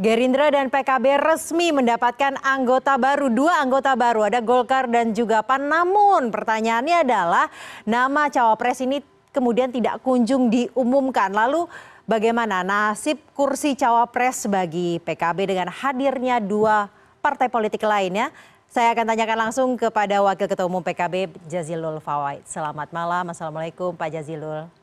Gerindra dan PKB resmi mendapatkan anggota baru, dua anggota baru, ada Golkar dan juga PAN. Namun pertanyaannya adalah nama cawapres ini kemudian tidak kunjung diumumkan. Lalu bagaimana nasib kursi cawapres bagi PKB dengan hadirnya dua partai politik lainnya? Saya akan tanyakan langsung kepada Wakil Ketua Umum PKB Jazilul Fawait. Selamat malam, Assalamualaikum Pak Jazilul.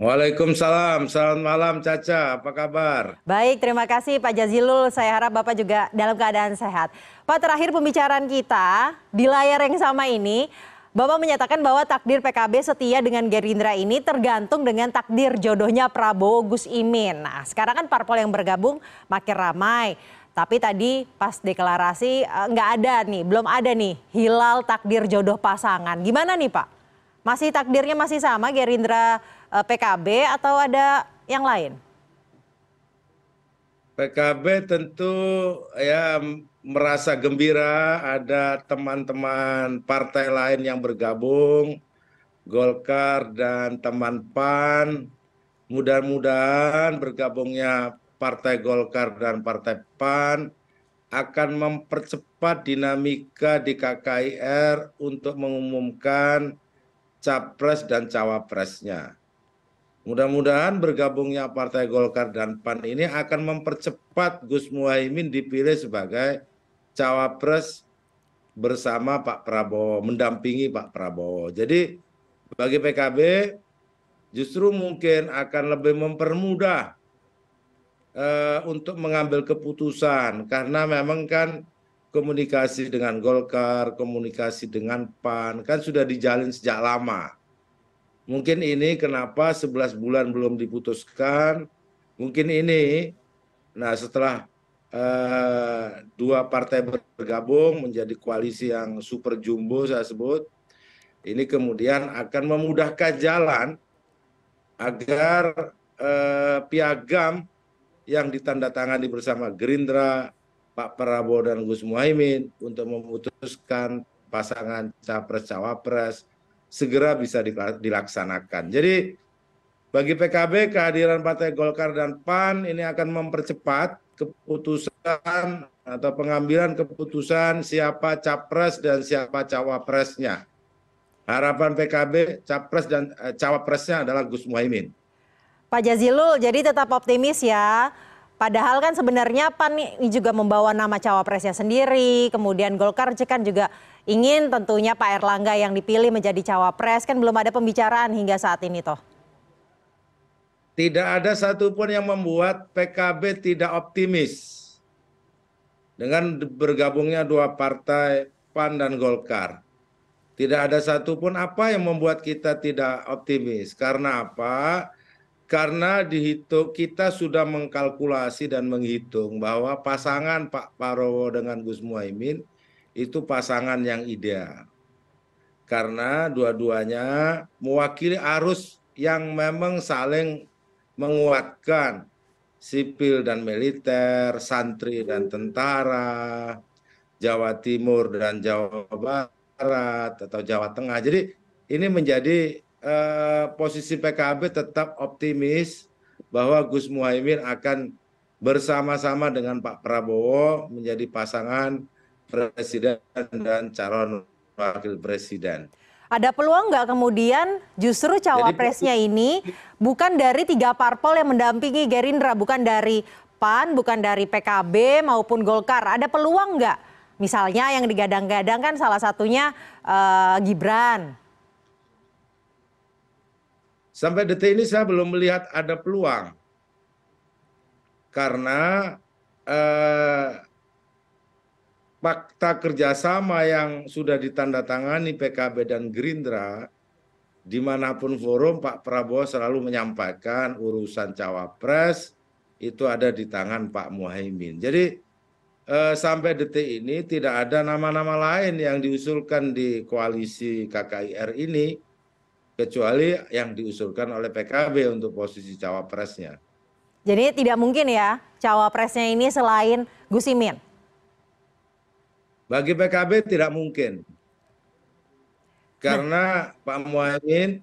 Waalaikumsalam, selamat malam Caca, apa kabar? Baik, terima kasih Pak Jazilul. Saya harap Bapak juga dalam keadaan sehat. Pak, terakhir pembicaraan kita di layar yang sama ini, Bapak menyatakan bahwa takdir PKB setia dengan Gerindra ini tergantung dengan takdir jodohnya Prabowo Gus Imin. Nah, sekarang kan parpol yang bergabung makin ramai. Tapi tadi pas deklarasi eh, nggak ada nih, belum ada nih hilal takdir jodoh pasangan. Gimana nih Pak? Masih takdirnya masih sama Gerindra PKB atau ada yang lain? PKB tentu ya merasa gembira ada teman-teman partai lain yang bergabung, Golkar dan teman PAN. Mudah-mudahan bergabungnya Partai Golkar dan Partai PAN akan mempercepat dinamika di KKIR untuk mengumumkan capres dan cawapresnya. Mudah-mudahan bergabungnya Partai Golkar dan PAN ini akan mempercepat Gus Muhaimin dipilih sebagai cawapres bersama Pak Prabowo, mendampingi Pak Prabowo. Jadi bagi PKB justru mungkin akan lebih mempermudah uh, untuk mengambil keputusan karena memang kan komunikasi dengan Golkar, komunikasi dengan PAN, kan sudah dijalin sejak lama. Mungkin ini kenapa 11 bulan belum diputuskan, mungkin ini, nah setelah uh, dua partai bergabung menjadi koalisi yang super jumbo saya sebut, ini kemudian akan memudahkan jalan agar uh, piagam yang ditandatangani bersama Gerindra, Pak Prabowo dan Gus Muhaimin untuk memutuskan pasangan capres-cawapres segera bisa dilaksanakan. Jadi bagi PKB kehadiran Partai Golkar dan PAN ini akan mempercepat keputusan atau pengambilan keputusan siapa capres dan siapa cawapresnya. Harapan PKB capres dan eh, cawapresnya adalah Gus Muhaimin. Pak Jazilul, jadi tetap optimis ya Padahal kan sebenarnya PAN ini juga membawa nama cawapresnya sendiri, kemudian Golkar kan juga ingin tentunya Pak Erlangga yang dipilih menjadi cawapres, kan belum ada pembicaraan hingga saat ini toh. Tidak ada satupun yang membuat PKB tidak optimis dengan bergabungnya dua partai PAN dan Golkar. Tidak ada satupun apa yang membuat kita tidak optimis. Karena apa? karena dihitung kita sudah mengkalkulasi dan menghitung bahwa pasangan Pak Prabowo dengan Gus Muhaimin itu pasangan yang ideal. Karena dua-duanya mewakili arus yang memang saling menguatkan sipil dan militer, santri dan tentara, Jawa Timur dan Jawa Barat atau Jawa Tengah. Jadi ini menjadi Eh, posisi PKB tetap optimis bahwa Gus Muhaimin akan bersama-sama dengan Pak Prabowo menjadi pasangan presiden dan calon wakil presiden. Ada peluang nggak kemudian justru cawapresnya ini bukan dari tiga parpol yang mendampingi Gerindra, bukan dari PAN, bukan dari PKB maupun Golkar. Ada peluang nggak? Misalnya yang digadang-gadang kan salah satunya uh, Gibran, Sampai detik ini saya belum melihat ada peluang. Karena eh, fakta kerjasama yang sudah ditandatangani PKB dan Gerindra, di mana pun forum Pak Prabowo selalu menyampaikan urusan cawapres itu ada di tangan Pak Muhaimin. Jadi eh, sampai detik ini tidak ada nama-nama lain yang diusulkan di koalisi KKIR ini kecuali yang diusulkan oleh PKB untuk posisi cawapresnya. Jadi tidak mungkin ya cawapresnya ini selain Gus Imin? Bagi PKB tidak mungkin. Karena nah. Pak Muhaimin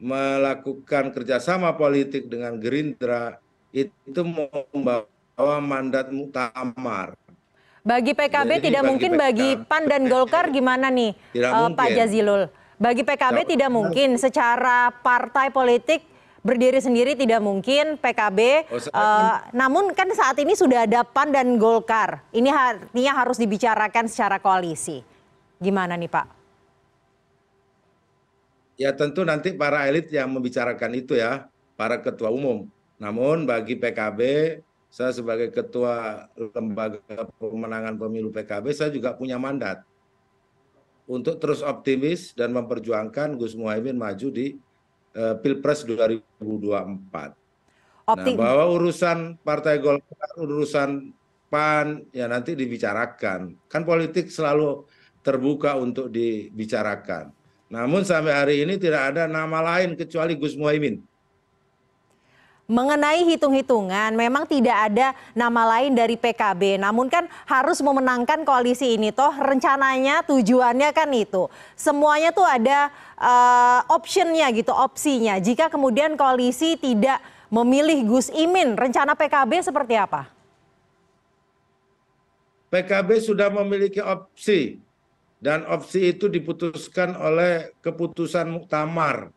melakukan kerjasama politik dengan Gerindra itu membawa mandat muktamar. Bagi PKB Jadi, tidak bagi mungkin, PKB, bagi PAN dan Golkar gimana nih, uh, Pak Jazilul? Bagi PKB tidak mungkin secara partai politik berdiri sendiri tidak mungkin PKB. Oh, uh, namun kan saat ini sudah ada PAN dan Golkar. Ini artinya harus dibicarakan secara koalisi. Gimana nih Pak? Ya tentu nanti para elit yang membicarakan itu ya, para ketua umum. Namun bagi PKB saya sebagai ketua lembaga pemenangan pemilu PKB saya juga punya mandat untuk terus optimis dan memperjuangkan Gus Muhaimin maju di Pilpres 2024. Optim. Nah, bahwa urusan Partai Golkar, urusan PAN ya nanti dibicarakan. Kan politik selalu terbuka untuk dibicarakan. Namun sampai hari ini tidak ada nama lain kecuali Gus Muhaimin mengenai hitung-hitungan memang tidak ada nama lain dari PKB namun kan harus memenangkan koalisi ini toh. Rencananya tujuannya kan itu. Semuanya tuh ada uh, optionnya gitu opsinya. Jika kemudian koalisi tidak memilih Gus Imin rencana PKB seperti apa? PKB sudah memiliki opsi. Dan opsi itu diputuskan oleh keputusan muktamar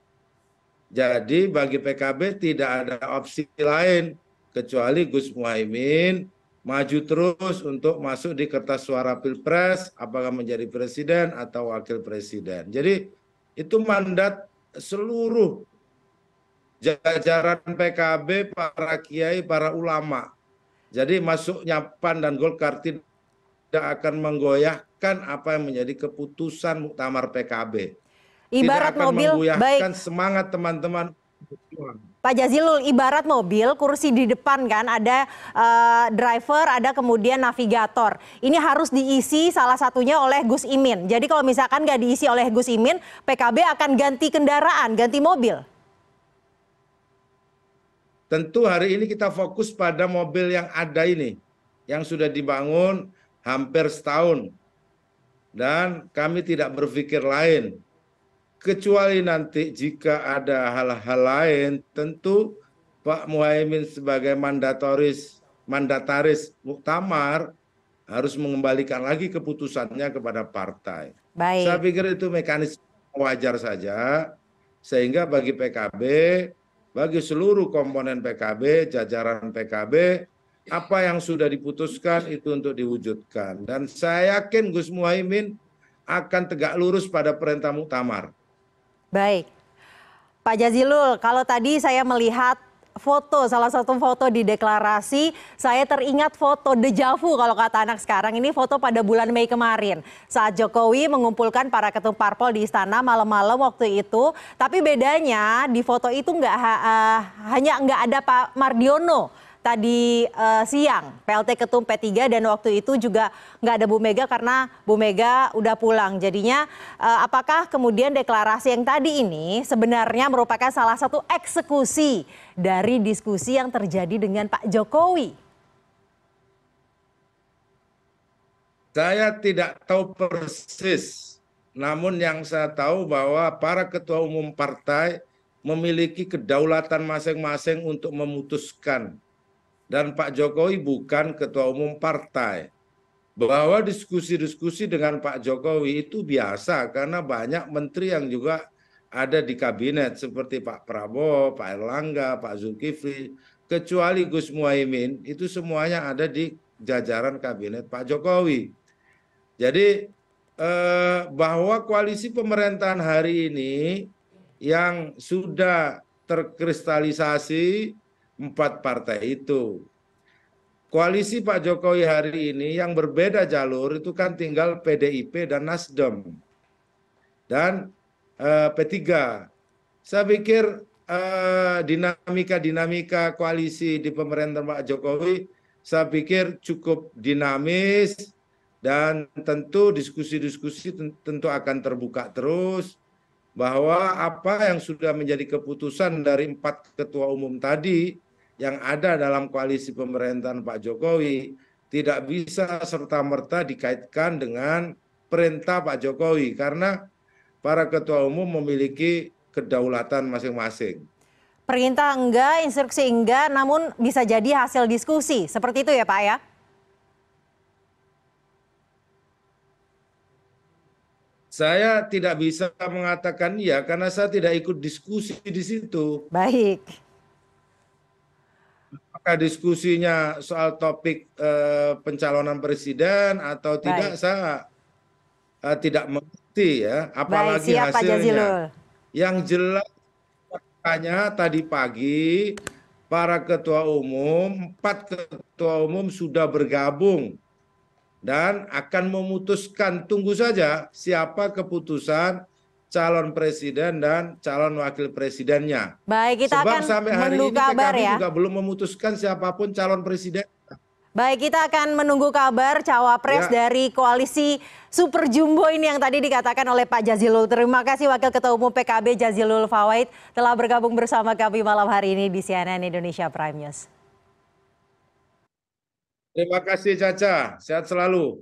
jadi bagi PKB tidak ada opsi lain kecuali Gus Muhaimin maju terus untuk masuk di kertas suara pilpres, apakah menjadi presiden atau wakil presiden. Jadi itu mandat seluruh jajaran PKB, para kiai, para ulama. Jadi masuknya PAN dan Golkar tidak akan menggoyahkan apa yang menjadi keputusan muktamar PKB ibarat mobil baik semangat teman-teman Pak Jazilul, ibarat mobil, kursi di depan kan ada uh, driver, ada kemudian navigator. Ini harus diisi salah satunya oleh Gus Imin. Jadi kalau misalkan nggak diisi oleh Gus Imin, PKB akan ganti kendaraan, ganti mobil. Tentu hari ini kita fokus pada mobil yang ada ini, yang sudah dibangun hampir setahun. Dan kami tidak berpikir lain kecuali nanti jika ada hal-hal lain tentu Pak Muhaimin sebagai mandatoris mandataris muktamar harus mengembalikan lagi keputusannya kepada partai. Baik. Saya pikir itu mekanisme wajar saja sehingga bagi PKB, bagi seluruh komponen PKB, jajaran PKB, apa yang sudah diputuskan itu untuk diwujudkan. Dan saya yakin Gus Muhaimin akan tegak lurus pada perintah muktamar. Baik. Pak Jazilul, kalau tadi saya melihat foto, salah satu foto di deklarasi, saya teringat foto dejavu kalau kata anak sekarang. Ini foto pada bulan Mei kemarin. Saat Jokowi mengumpulkan para ketum parpol di istana malam-malam waktu itu. Tapi bedanya di foto itu nggak uh, hanya nggak ada Pak Mardiono tadi uh, siang PLT Ketum P3 dan waktu itu juga nggak ada Bu Mega karena Bu Mega udah pulang. Jadinya uh, apakah kemudian deklarasi yang tadi ini sebenarnya merupakan salah satu eksekusi dari diskusi yang terjadi dengan Pak Jokowi? Saya tidak tahu persis, namun yang saya tahu bahwa para ketua umum partai memiliki kedaulatan masing-masing untuk memutuskan dan Pak Jokowi bukan ketua umum partai. Bahwa diskusi-diskusi dengan Pak Jokowi itu biasa karena banyak menteri yang juga ada di kabinet seperti Pak Prabowo, Pak Erlangga, Pak Zulkifli, kecuali Gus Muhaimin itu semuanya ada di jajaran kabinet Pak Jokowi. Jadi eh, bahwa koalisi pemerintahan hari ini yang sudah terkristalisasi empat partai itu. Koalisi Pak Jokowi hari ini yang berbeda jalur itu kan tinggal PDIP dan Nasdem dan uh, P3. Saya pikir uh, dinamika-dinamika koalisi di pemerintahan Pak Jokowi saya pikir cukup dinamis dan tentu diskusi-diskusi tentu akan terbuka terus bahwa apa yang sudah menjadi keputusan dari empat ketua umum tadi yang ada dalam koalisi pemerintahan Pak Jokowi tidak bisa serta-merta dikaitkan dengan perintah Pak Jokowi karena para ketua umum memiliki kedaulatan masing-masing. perintah enggak, instruksi enggak, namun bisa jadi hasil diskusi. Seperti itu ya Pak ya? Saya tidak bisa mengatakan iya karena saya tidak ikut diskusi di situ. Baik. Apakah diskusinya soal topik eh, pencalonan presiden atau tidak saya eh, tidak mengerti ya, Baik, apalagi hasilnya. Yang jelas faktanya tadi pagi para ketua umum, empat ketua umum sudah bergabung dan akan memutuskan. Tunggu saja siapa keputusan calon presiden dan calon wakil presidennya. Baik, kita Sebab akan sampai hari ini kabar PKB ya. juga belum memutuskan siapa pun calon presiden. Baik, kita akan menunggu kabar cawapres Ya. dari koalisi Super Jumbo ini yang tadi dikatakan oleh Pak Jazilul. Terima kasih Wakil Ketua Umum PKB Jazilul Fawait telah bergabung bersama kami malam hari ini di CNN Indonesia Prime News. Terima kasih Caca, sehat selalu.